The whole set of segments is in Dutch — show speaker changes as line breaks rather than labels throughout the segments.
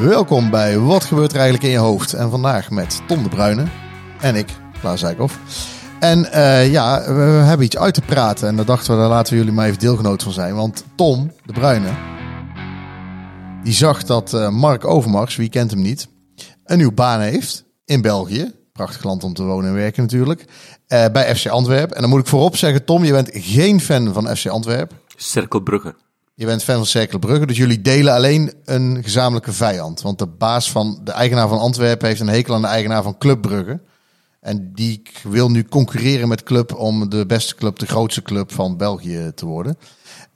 Welkom bij Wat gebeurt er eigenlijk in je hoofd? En vandaag met Tom de Bruyne en ik, Klaas Zijkhoff. En uh, ja, we hebben iets uit te praten en daar dachten we, daar laten we jullie maar even deelgenoot van zijn. Want Tom de Bruyne, die zag dat uh, Mark Overmars, wie kent hem niet, een nieuwe baan heeft in België. Prachtig land om te wonen en werken natuurlijk. Uh, bij FC Antwerpen. En dan moet ik voorop zeggen, Tom, je bent geen fan van FC Antwerpen.
Cirkelbrugge.
Je bent fan van Cercle Brugge, dus jullie delen alleen een gezamenlijke vijand. Want de baas van de eigenaar van Antwerpen heeft een hekel aan de eigenaar van Club Brugge. En die wil nu concurreren met Club om de beste club, de grootste club van België te worden.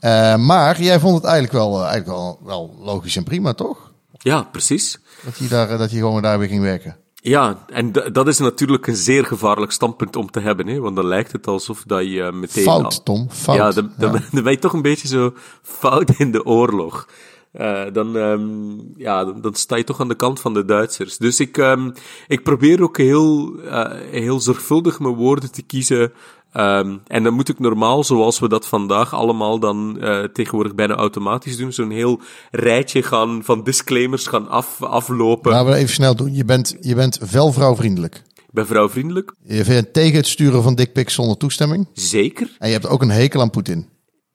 Uh, maar jij vond het eigenlijk wel, uh, eigenlijk wel, wel logisch en prima, toch?
Ja, precies.
Dat je, daar, dat je gewoon daar weer ging werken.
Ja, en dat is natuurlijk een zeer gevaarlijk standpunt om te hebben, hè? want dan lijkt het alsof dat je uh, meteen...
Fout, Tom, fout.
Ja, dan, dan, ja. dan ben je toch een beetje zo fout in de oorlog. Uh, dan, um, ja, dan, dan, sta je toch aan de kant van de Duitsers. Dus ik, um, ik probeer ook heel, uh, heel zorgvuldig mijn woorden te kiezen Um, en dan moet ik normaal, zoals we dat vandaag allemaal dan uh, tegenwoordig bijna automatisch doen, zo'n heel rijtje gaan van disclaimers gaan af, aflopen.
Laten we even snel doen. Je bent, je bent wel vrouwvriendelijk.
Ik ben vrouwvriendelijk.
Je bent tegen het sturen van dickpics zonder toestemming.
Zeker.
En je hebt ook een hekel aan Poetin.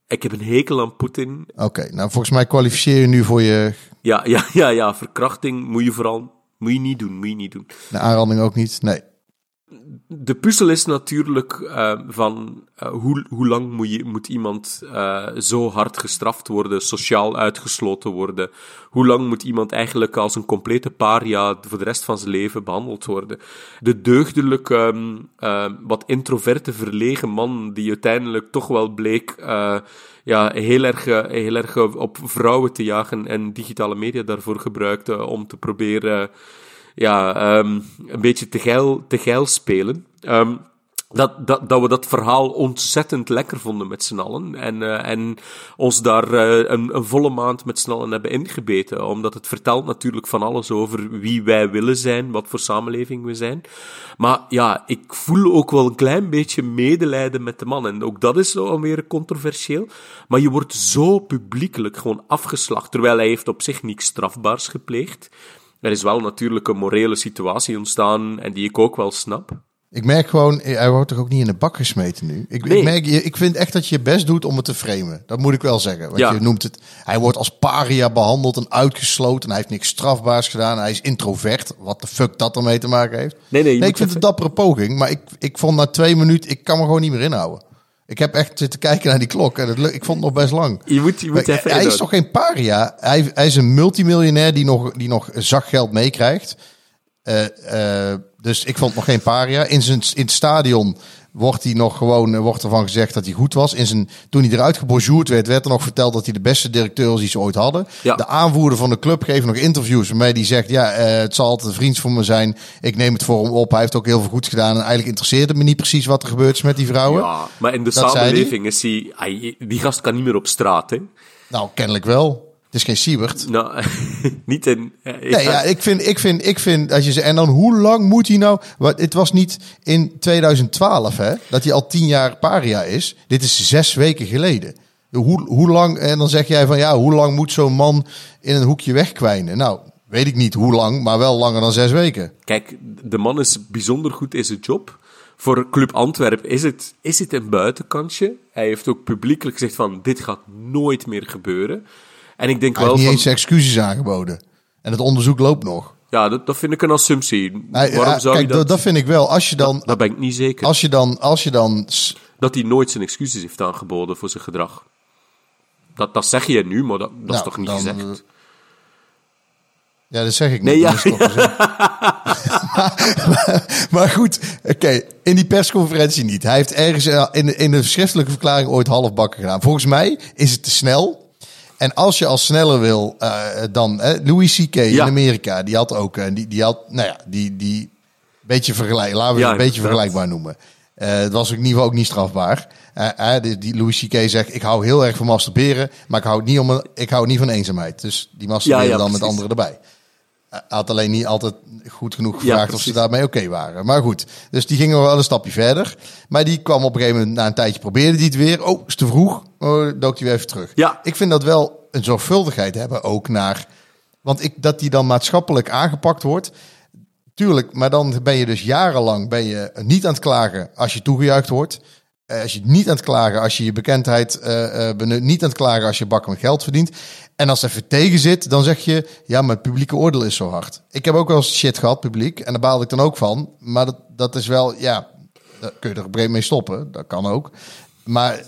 Ik heb een hekel aan Poetin.
Oké, okay, nou volgens mij kwalificeer je nu voor je...
Ja, ja, ja, ja. Verkrachting moet je vooral moet je niet doen, moet je niet doen.
De aanranding ook niet, nee
de puzzel is natuurlijk uh, van uh, hoe, hoe lang moet, je, moet iemand uh, zo hard gestraft worden, sociaal uitgesloten worden? Hoe lang moet iemand eigenlijk als een complete paria voor de rest van zijn leven behandeld worden? De deugdelijke, um, wat introverte, verlegen man die uiteindelijk toch wel bleek ja, heel, erg, heel erg op vrouwen te jagen en digitale media daarvoor gebruikte om te proberen ja, um, een beetje te geil, te geil spelen. Um, dat, dat, dat we dat verhaal ontzettend lekker vonden met z'n allen. En, uh, en ons daar een, een, volle maand met z'n allen hebben ingebeten. Omdat het vertelt natuurlijk van alles over wie wij willen zijn, wat voor samenleving we zijn. Maar ja, ik voel ook wel een klein beetje medelijden met de man. En ook dat is alweer controversieel. Maar je wordt zo publiekelijk gewoon afgeslacht, terwijl hij heeft op zich niks strafbaars gepleegd. Er is wel natuurlijk een morele situatie ontstaan en die ik ook wel snap.
Ik merk gewoon, hij wordt toch ook niet in de bak gesmeten nu. Ik, nee. ik, merk, ik vind echt dat je je best doet om het te framen. Dat moet ik wel zeggen. Want
ja.
je noemt het, hij wordt als paria behandeld en uitgesloten. Hij heeft niks strafbaars gedaan. Hij is introvert. Wat de fuck dat ermee te maken heeft.
Nee, nee,
nee ik vind het een dappere poging. Maar ik, ik vond na twee minuten, ik kan me gewoon niet meer inhouden. Ik heb echt zitten kijken naar die klok en het, ik vond het nog best lang.
Je moet, je moet even
hij is toch geen paria? Hij, hij is een multimiljonair die nog, die nog zacht geld meekrijgt. Uh, uh, dus ik vond het nog geen paria. In, zijn, in het stadion wordt hij nog gewoon, wordt ervan gezegd dat hij goed was. In zijn, toen hij eruit gebonjourd werd, werd er nog verteld dat hij de beste directeur was die ze ooit hadden.
Ja.
De aanvoerder van de club geeft nog interviews waarmee die zegt, ja, uh, het zal altijd een vriend van me zijn. Ik neem het voor hem op. Hij heeft ook heel veel goed gedaan. En eigenlijk interesseert het me niet precies wat er gebeurt met die vrouwen.
Ja, maar in de dat samenleving is hij, hij, die gast kan niet meer op straat, hè?
Nou, kennelijk wel. Het is geen Siebert.
Nou, niet in.
nee, ja, ik vind, ik vind, ik vind dat je ze. En dan hoe lang moet hij nou? Wat, het was niet in 2012, hè? Dat hij al tien jaar paria is. Dit is zes weken geleden. Hoe, hoe lang? En dan zeg jij van ja, hoe lang moet zo'n man in een hoekje wegkwijnen? Nou, weet ik niet hoe lang, maar wel langer dan zes weken.
Kijk, de man is bijzonder goed in zijn job. Voor Club Antwerpen is het, is het een buitenkantje. Hij heeft ook publiekelijk gezegd van dit gaat nooit meer gebeuren. En ik denk
Hij
wel
heeft niet
van,
eens excuses aangeboden. En het onderzoek loopt nog.
Ja, dat, dat vind ik een assumptie. Waarom zou
kijk,
je dat...
dat vind ik wel. Als je dan,
Dat ben ik niet zeker.
als je dan, als je dan,
Dat hij nooit zijn excuses heeft aangeboden voor zijn gedrag. Dat, dat zeg je nu, maar dat, dat is
Nou,
toch niet
dan,
gezegd?
eh, ja, dat zeg ik niet.
Nee, ja,
maar, maar goed, oké, in die persconferentie niet. Hij heeft ergens eh, in de, in de schriftelijke verklaring ooit halfbakken gedaan. Volgens mij is het te snel. En als je al sneller wil uh, dan uh, Louis C.K. in
Ja.
Amerika, die had ook, uh, die, die had, nou ja, die, die beetje vergelijk, laten we
Ja,
het een beetje vergelijkbaar noemen. Eh, het was ook in ieder geval ook niet strafbaar. Eh, eh, die, die Louis C.K. zegt, ik hou heel erg van masturberen, maar ik hou niet, om een, ik hou niet van eenzaamheid. Dus die masturberen dan met anderen erbij. Had alleen niet altijd goed genoeg gevraagd of ze daarmee oké waren. Maar goed, dus die gingen wel een stapje verder. Maar die kwam op een gegeven moment, na een tijdje probeerde die het weer. Oh, is te vroeg. Oh, dook hij weer even terug.
Ja.
Ik vind dat wel een zorgvuldigheid hebben ook naar Want ik, dat die dan maatschappelijk aangepakt wordt. Tuurlijk, maar dan ben je dus jarenlang ben je niet aan het klagen als je toegejuicht wordt. Eh, als je niet aan het klagen als je je bekendheid uh, benut, niet aan het klagen als je bakken met geld verdient. En als het even tegen zit, dan zeg je, ja, het publieke oordeel is zo hard. Ik heb ook wel eens shit gehad, publiek, en daar baalde ik dan ook van. Maar dat, dat is wel, ja, daar kun je er breed mee stoppen, dat kan ook. Maar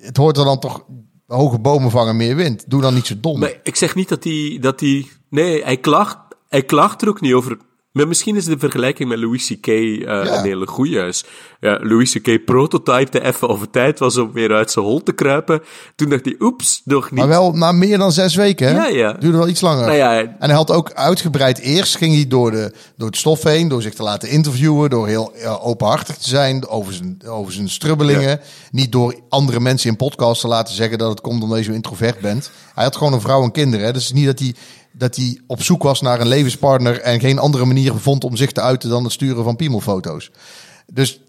het hoort er dan toch, hoge bomen vangen meer wind. Doe dan niet zo dom.
Ik zeg niet dat hij, dat hij, nee, hij klaagt, hij klaagt er ook niet over maar misschien is de vergelijking met Louis C.K. Uh, een hele goede. Ja, Louis C.K. prototypte even of het tijd was om weer uit zijn hol te kruipen. Toen dacht hij, oeps, nog niet.
Maar wel na meer dan zes weken, hè?
Ja, ja.
Duurde wel iets langer.
Nou ja,
en hij had ook uitgebreid eerst, ging hij door, de, door het stof heen, door zich te laten interviewen, door heel openhartig te zijn over zijn, over zijn strubbelingen. Niet door andere mensen in podcasts te laten zeggen dat het komt omdat je zo introvert bent. Hij had gewoon een vrouw en kinderen, hè? Dus niet dat hij dat hij op zoek was naar een levenspartner en geen andere manier vond om zich te uiten dan het sturen van piemelfoto's. Dus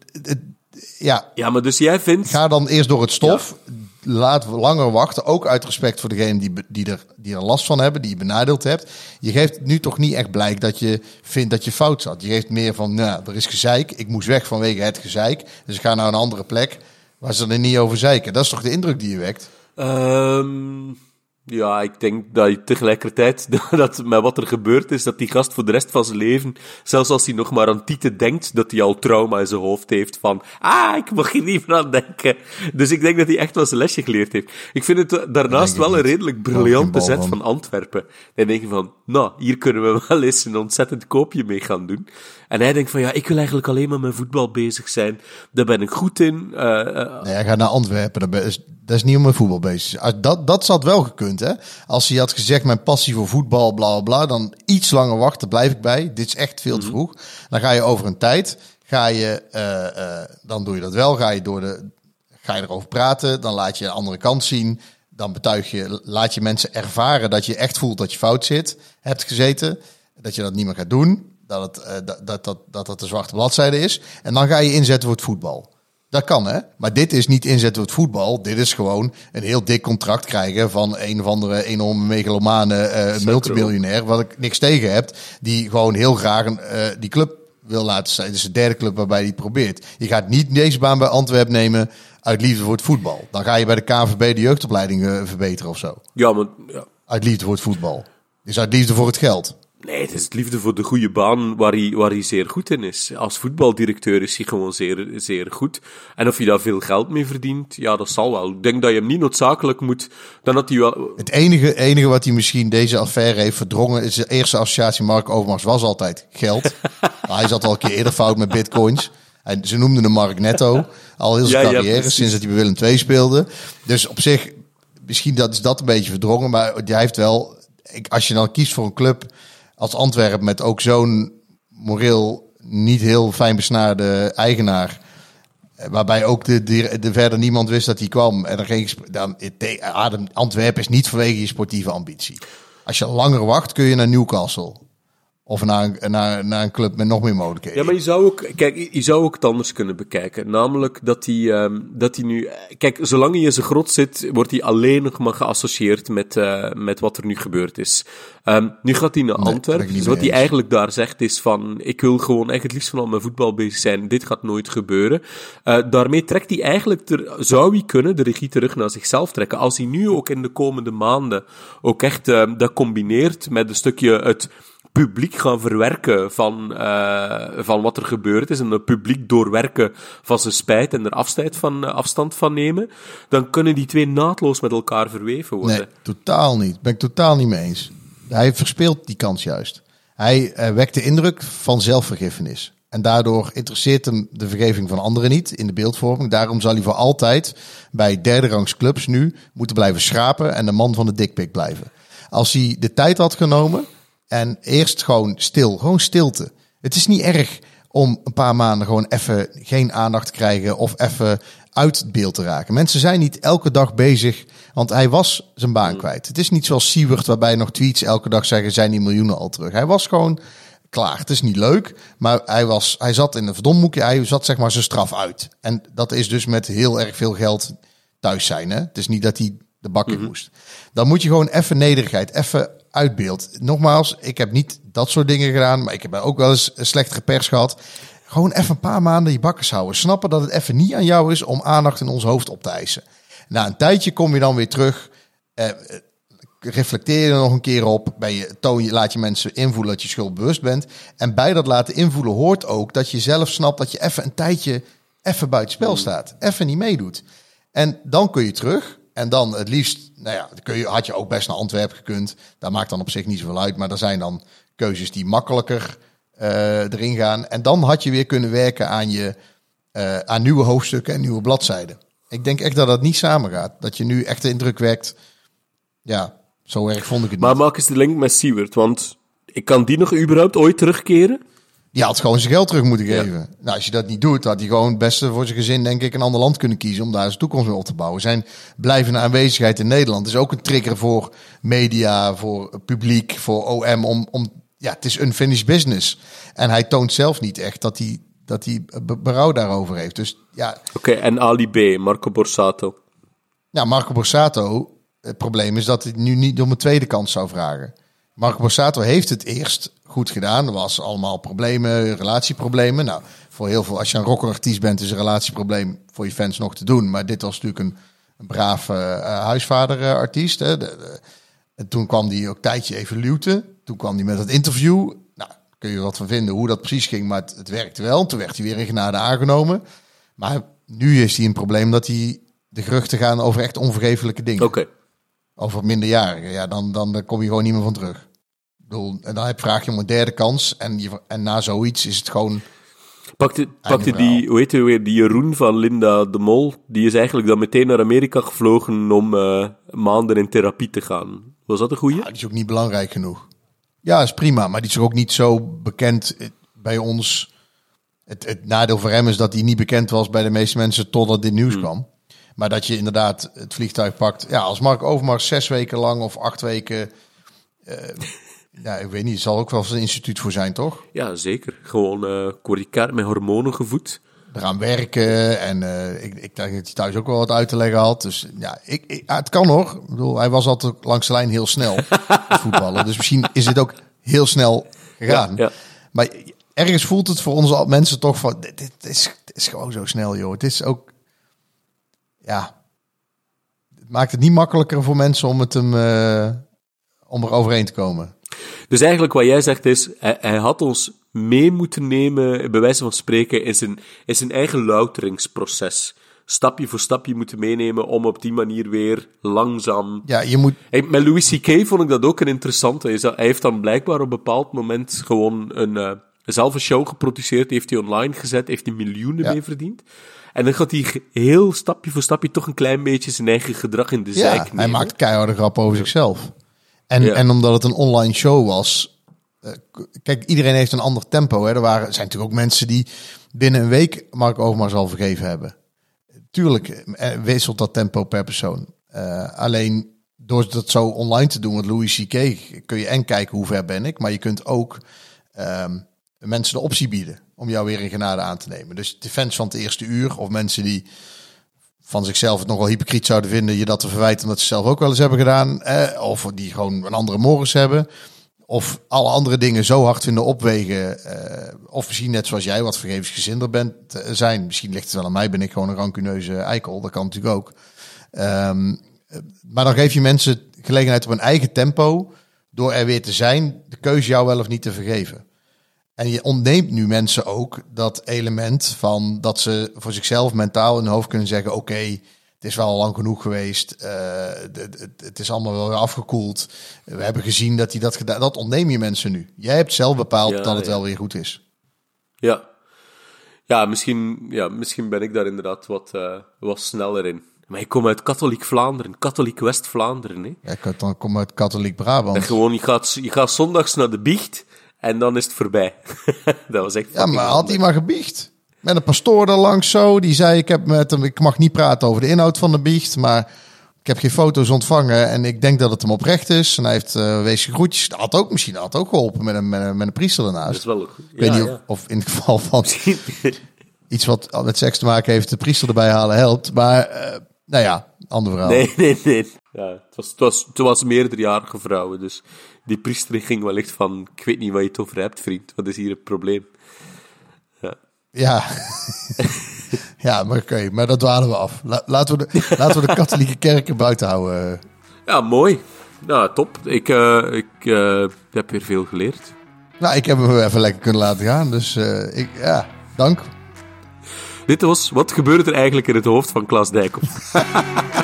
ja.
Ja, maar dus jij vindt.
Ga dan eerst door het stof. Laat langer wachten. Ook uit respect voor degene die, die, er, die er last van hebben, die je benadeeld hebt. Je geeft nu toch niet echt blijk dat je vindt dat je fout zat. Je geeft meer van, nou, er is gezeik. Ik moest weg vanwege het gezeik. Dus ik ga naar een andere plek waar ze er niet over zeiken. Dat is toch de indruk die je wekt?
Um... Ja, ik denk dat je tegelijkertijd, dat met wat er gebeurd is, dat die gast voor de rest van zijn leven, zelfs als hij nog maar aan Tieten denkt, dat hij al trauma in zijn hoofd heeft van, ah, ik mag hier niet meer aan denken. Dus ik denk dat hij echt wel zijn lesje geleerd heeft. Ik vind het daarnaast wel een redelijk briljante zet van Antwerpen. Dan denk je van, nou, hier kunnen we wel eens een ontzettend koopje mee gaan doen. En hij denkt van, ja, ik wil eigenlijk alleen maar met voetbal bezig zijn. Daar ben ik goed in. Uh,
uh, nee, hij gaat naar Antwerpen. Dat is, dat is niet om met voetbal bezig. Dat, dat zat wel gekund, hè. Als hij had gezegd, mijn passie voor voetbal, bla, bla, dan iets langer wachten, blijf ik bij. Dit is echt veel te mhm. vroeg. Dan ga je over een tijd, ga je, uh, dan doe je dat wel. Ga je, door de, ga je erover praten, dan laat je de andere kant zien. Dan betuig je, laat je mensen ervaren dat je echt voelt dat je fout zit, hebt gezeten. Dat je dat niet meer gaat doen dat, het, uh, dat, dat, dat, dat dat de zwarte bladzijde is. En dan ga je inzetten voor het voetbal. Dat kan, hè? Maar dit is niet inzetten voor het voetbal. Dit is gewoon een heel dik contract krijgen van een of andere enorme megalomane uh, multimiljonair. Wat ik niks tegen heb. Die gewoon heel graag een, uh, die club wil laten zijn. Het is de derde club waarbij hij probeert. Je gaat niet deze baan bij Antwerpen nemen uit liefde voor het voetbal. Dan ga je bij de KVB de jeugdopleiding uh, verbeteren of zo.
Ja, maar... Ja.
Uit liefde voor het voetbal. Dus uit liefde voor het geld.
Nee, het is het liefde voor de goede baan waar hij, waar hij zeer goed in is. Als voetbaldirecteur is hij gewoon zeer, zeer goed. En of je daar veel geld mee verdient, ja, dat zal wel. Ik denk dat je hem niet noodzakelijk moet... Dan dat hij wel...
Het enige, enige wat hij misschien deze affaire heeft verdrongen... is de eerste associatie Mark Overmars was altijd geld. hij zat al een keer eerder fout met bitcoins. En ze noemden hem Mark Netto. Al heel zijn carrière, sinds dat hij bij Willem II speelde. Dus op zich, misschien dat is dat een beetje verdrongen. Maar hij heeft wel... Als je dan kiest voor een club als Antwerpen met ook zo'n moreel niet heel fijn besnaarde eigenaar. Eh, waarbij ook de, de, de, verder niemand wist dat hij kwam. En er ging, dan, Adem, Antwerpen is niet vanwege je sportieve ambitie. Als je langer wacht, kun je naar Newcastle. Of naar, naar, naar een club met nog meer mogelijkheden.
Ja, maar je zou ook, kijk, je zou ook het anders kunnen bekijken. Namelijk dat hij, um, dat hij nu, kijk, zolang hij in zijn grot zit, wordt hij alleen nog maar geassocieerd met, uh, met wat er nu gebeurd is. Um, nu gaat hij naar nee, Antwerpen. Dus wat hij eigenlijk daar zegt is van, ik wil gewoon echt het liefst van al mijn voetbal bezig zijn. Dit gaat nooit gebeuren. Uh, daarmee trekt hij eigenlijk, ter, zou hij kunnen de regie terug naar zichzelf trekken. Als hij nu ook in de komende maanden ook echt uh, dat combineert met een stukje het publiek gaan verwerken van, uh, van wat er gebeurd is en het publiek doorwerken van zijn spijt en er afstand van, uh, afstand van nemen, dan kunnen die twee naadloos met elkaar verweven worden. Nee,
totaal niet. Ben ik totaal niet mee eens. Hij verspeelt die kans juist. Hij uh, wekt de indruk van zelfvergiffenis. En daardoor interesseert hem de vergeving van anderen niet in de beeldvorming. Daarom zal hij voor altijd bij derde rangs clubs nu moeten blijven schrapen en de man van de dikpik blijven. Als hij de tijd had genomen en eerst gewoon stil, gewoon stilte. Het is niet erg om een paar maanden gewoon even geen aandacht te krijgen of even uit het beeld te raken. Mensen zijn niet elke dag bezig, want hij was zijn baan mm. kwijt. Het is niet zoals Siewert, waarbij nog tweets elke dag zeggen, zijn die miljoenen al terug. Hij was gewoon klaar. Het is niet leuk, maar hij, was, hij zat in een verdomhoekje. Hij zat zeg maar zijn straf uit. En dat is dus met heel erg veel geld thuis zijn. Hè? Het is niet dat hij de bakken mm moest. Dan moet je gewoon even nederigheid, even uitbeeldt. Nogmaals, ik heb niet dat soort dingen gedaan, maar ik heb ook wel eens een slechtere pers gehad. Gewoon even een paar maanden je bakkers houden. Snappen dat het even niet aan jou is om aandacht in ons hoofd op te eisen. Na een tijdje kom je dan weer terug. Eh, reflecteer je er nog een keer op. Ben je, toon je, laat je mensen invoelen dat je schuldbewust bent. En bij dat laten invoelen hoort ook dat je zelf snapt dat je even een tijdje even buiten spel staat. Even niet meedoet. En dan kun je terug. En dan het liefst, nou ja, kun je, had je ook best naar Antwerpen gekund. Daar maakt dan op zich niet zoveel uit. Maar er zijn dan keuzes die makkelijker uh, erin gaan. En dan had je weer kunnen werken aan, je, uh, aan nieuwe hoofdstukken en nieuwe bladzijden. Ik denk echt dat dat niet samengaat. Dat je nu echt de indruk wekt. Ja, zo erg vond ik het
maar
niet.
Maar maak eens de link met Siewert, want ik kan die nog überhaupt ooit terugkeren?
Die had gewoon zijn geld terug moeten geven. Ja. Nou, als je dat niet doet, had hij gewoon het beste voor zijn gezin, denk ik, een ander land kunnen kiezen om daar zijn toekomst mee op te bouwen. Zijn blijvende aanwezigheid in Nederland is ook een trigger voor media, voor publiek, voor OM. Om, om, ja, het is unfinished business. En hij toont zelf niet echt dat hij, dat hij berouw daarover heeft. Dus ja.
Oké, okay, en Ali B, Marco Borsato.
Ja, Marco Borsato. Het probleem is dat hij nu niet om een tweede kans zou vragen. Marco Borsato heeft het eerst goed gedaan. Er was allemaal problemen, relatieproblemen. Nou, voor heel veel, als je een rockerartiest bent, is een relatieprobleem voor je fans nog te doen. Maar dit was natuurlijk een, een brave uh, huisvaderartiest. Hè. De, de, en toen kwam die ook tijdje even luwte. Toen kwam hij met het interview. Nou, kun je wat van vinden hoe dat precies ging, maar het, werkte wel. Toen werd hij weer in genade aangenomen. Maar nu is hij een probleem dat hij de geruchten gaan over echt onvergeeflijke dingen.
Oké.
Over minderjarigen. Ja, dan, dan, dan kom je gewoon niet meer van terug bedoel, en dan heb, vraag je om een derde kans. En, je, en na zoiets is het gewoon.
Pakte, pakte die, hoe heet weer, die Jeroen van Linda de Mol, die is eigenlijk dan meteen naar Amerika gevlogen om uh, maanden in therapie te gaan. Was dat een goeie? Ja,
die is ook niet belangrijk genoeg. Ja, is prima, maar die is ook niet zo bekend bij ons. Het, het nadeel voor hem is dat hij niet bekend was bij de meeste mensen totdat dit nieuws hmm. kwam. Maar dat je inderdaad het vliegtuig pakt. Ja, als Mark Overmars zes weken lang of acht weken uh, ja, ik weet niet. Zal ook wel een instituut voor zijn, toch?
Ja, zeker. Gewoon uh, met hormonen gevoed.
Eraan werken en uh, ik, ik denk dat hij thuis ook wel wat uit te leggen had. Dus ja, ik, ik het kan nog. Ik bedoel, hij was altijd langs de lijn heel snel voetballen. Dus misschien is het ook heel snel gegaan. Ja, ja. Maar ergens voelt het voor onze mensen toch van, dit, dit, is, dit is gewoon zo snel, joh. Het is ook, ja, het maakt het niet makkelijker voor mensen om het hem, uh, om er overheen te komen.
Dus eigenlijk wat jij zegt is, hij, hij, had ons mee moeten nemen, bij wijze van spreken, in zijn, in zijn eigen louteringsproces. Stapje voor stapje moeten meenemen om op die manier weer langzaam...
Ja, je moet...
met Louis C.K. vond ik dat ook een interessante. Hij heeft dan blijkbaar op een bepaald moment gewoon een, uh, zelf een show geproduceerd, heeft hij online gezet, heeft hij miljoenen ja. mee verdiend. En dan gaat hij heel stapje voor stapje toch een klein beetje zijn eigen gedrag in de ja, nemen.
hij maakt keiharde grap over zichzelf. En, en omdat het een online show was. Uh, kijk, iedereen heeft een ander tempo. Hè. Er waren, zijn natuurlijk ook mensen die binnen een week Mark Overmars al vergeven hebben. Tuurlijk eh, wisselt dat tempo per persoon. Uh, alleen door dat zo online te doen met Louis C.K. kun je en kijken hoe ver ben ik. Maar je kunt ook um, mensen de optie bieden om jou weer in genade aan te nemen. Dus de fans van het eerste uur of mensen die van zichzelf het nogal hypocriet zouden vinden je dat te verwijten omdat ze zelf ook wel eens hebben gedaan. Eh, of die gewoon een andere morgens hebben. Of alle andere dingen zo hard vinden opwegen. Uh, of misschien net zoals jij wat vergevensgezinder bent uh, zijn. Misschien ligt het wel aan mij, ben ik gewoon een rancuneuze eikel. Dat kan natuurlijk ook. Um, maar dan geef je mensen gelegenheid op een eigen tempo. Door er weer te zijn, de keuze jou wel of niet te vergeven. En je ontneemt nu mensen ook dat element van dat ze voor zichzelf mentaal in hun hoofd kunnen zeggen: oké, het is wel lang genoeg geweest. Uh, het, het, is allemaal wel weer afgekoeld. We hebben gezien dat hij dat gedaan. Dat ontneem je mensen nu. Jij hebt zelf bepaald dat het wel weer goed is.
Ja. Ja, misschien, ja, misschien ben ik daar inderdaad wat, uh, wat sneller in. Maar ik kom uit katholiek Vlaanderen, katholiek West-Vlaanderen.
Ja, ik kom uit katholiek Brabant.
En gewoon, je gaat, je gaat zondags naar de biecht en dan is het voorbij. dat was echt.
Ja, maar had hij maar gebiecht. Met een pastoor er langs zo. Die zei: ik, heb met hem, ik mag niet praten over de inhoud van de biecht. Maar ik heb geen foto's ontvangen. En ik denk dat het hem oprecht is. En hij heeft uh, wees groetjes. Dat had ook misschien had ook geholpen met een, met een, met een priester ernaast. Dat
is wel
goed. Ik weet niet of, of, in het geval van iets wat met seks te maken heeft, de priester erbij halen helpt. Maar uh, nou ja, ander verhaal.
Nee, nee, nee. Ja, het was, het was, het was meerderjarige vrouwen, dus die priester ging wellicht van, ik weet niet waar je het over hebt, vriend, wat is hier het probleem? Ja.
Ja, ja maar oké, maar dat dwalen we af. La- laten, we de, laten we de katholieke kerken buiten houden.
Ja, mooi. Ja, top. Ik, eh, ik eh, heb weer veel geleerd.
Nou, ik heb hem even lekker kunnen laten gaan, dus eh, ik, ja, dank.
Dit was Wat gebeurt er eigenlijk in het hoofd van Klaas Dijkhoff?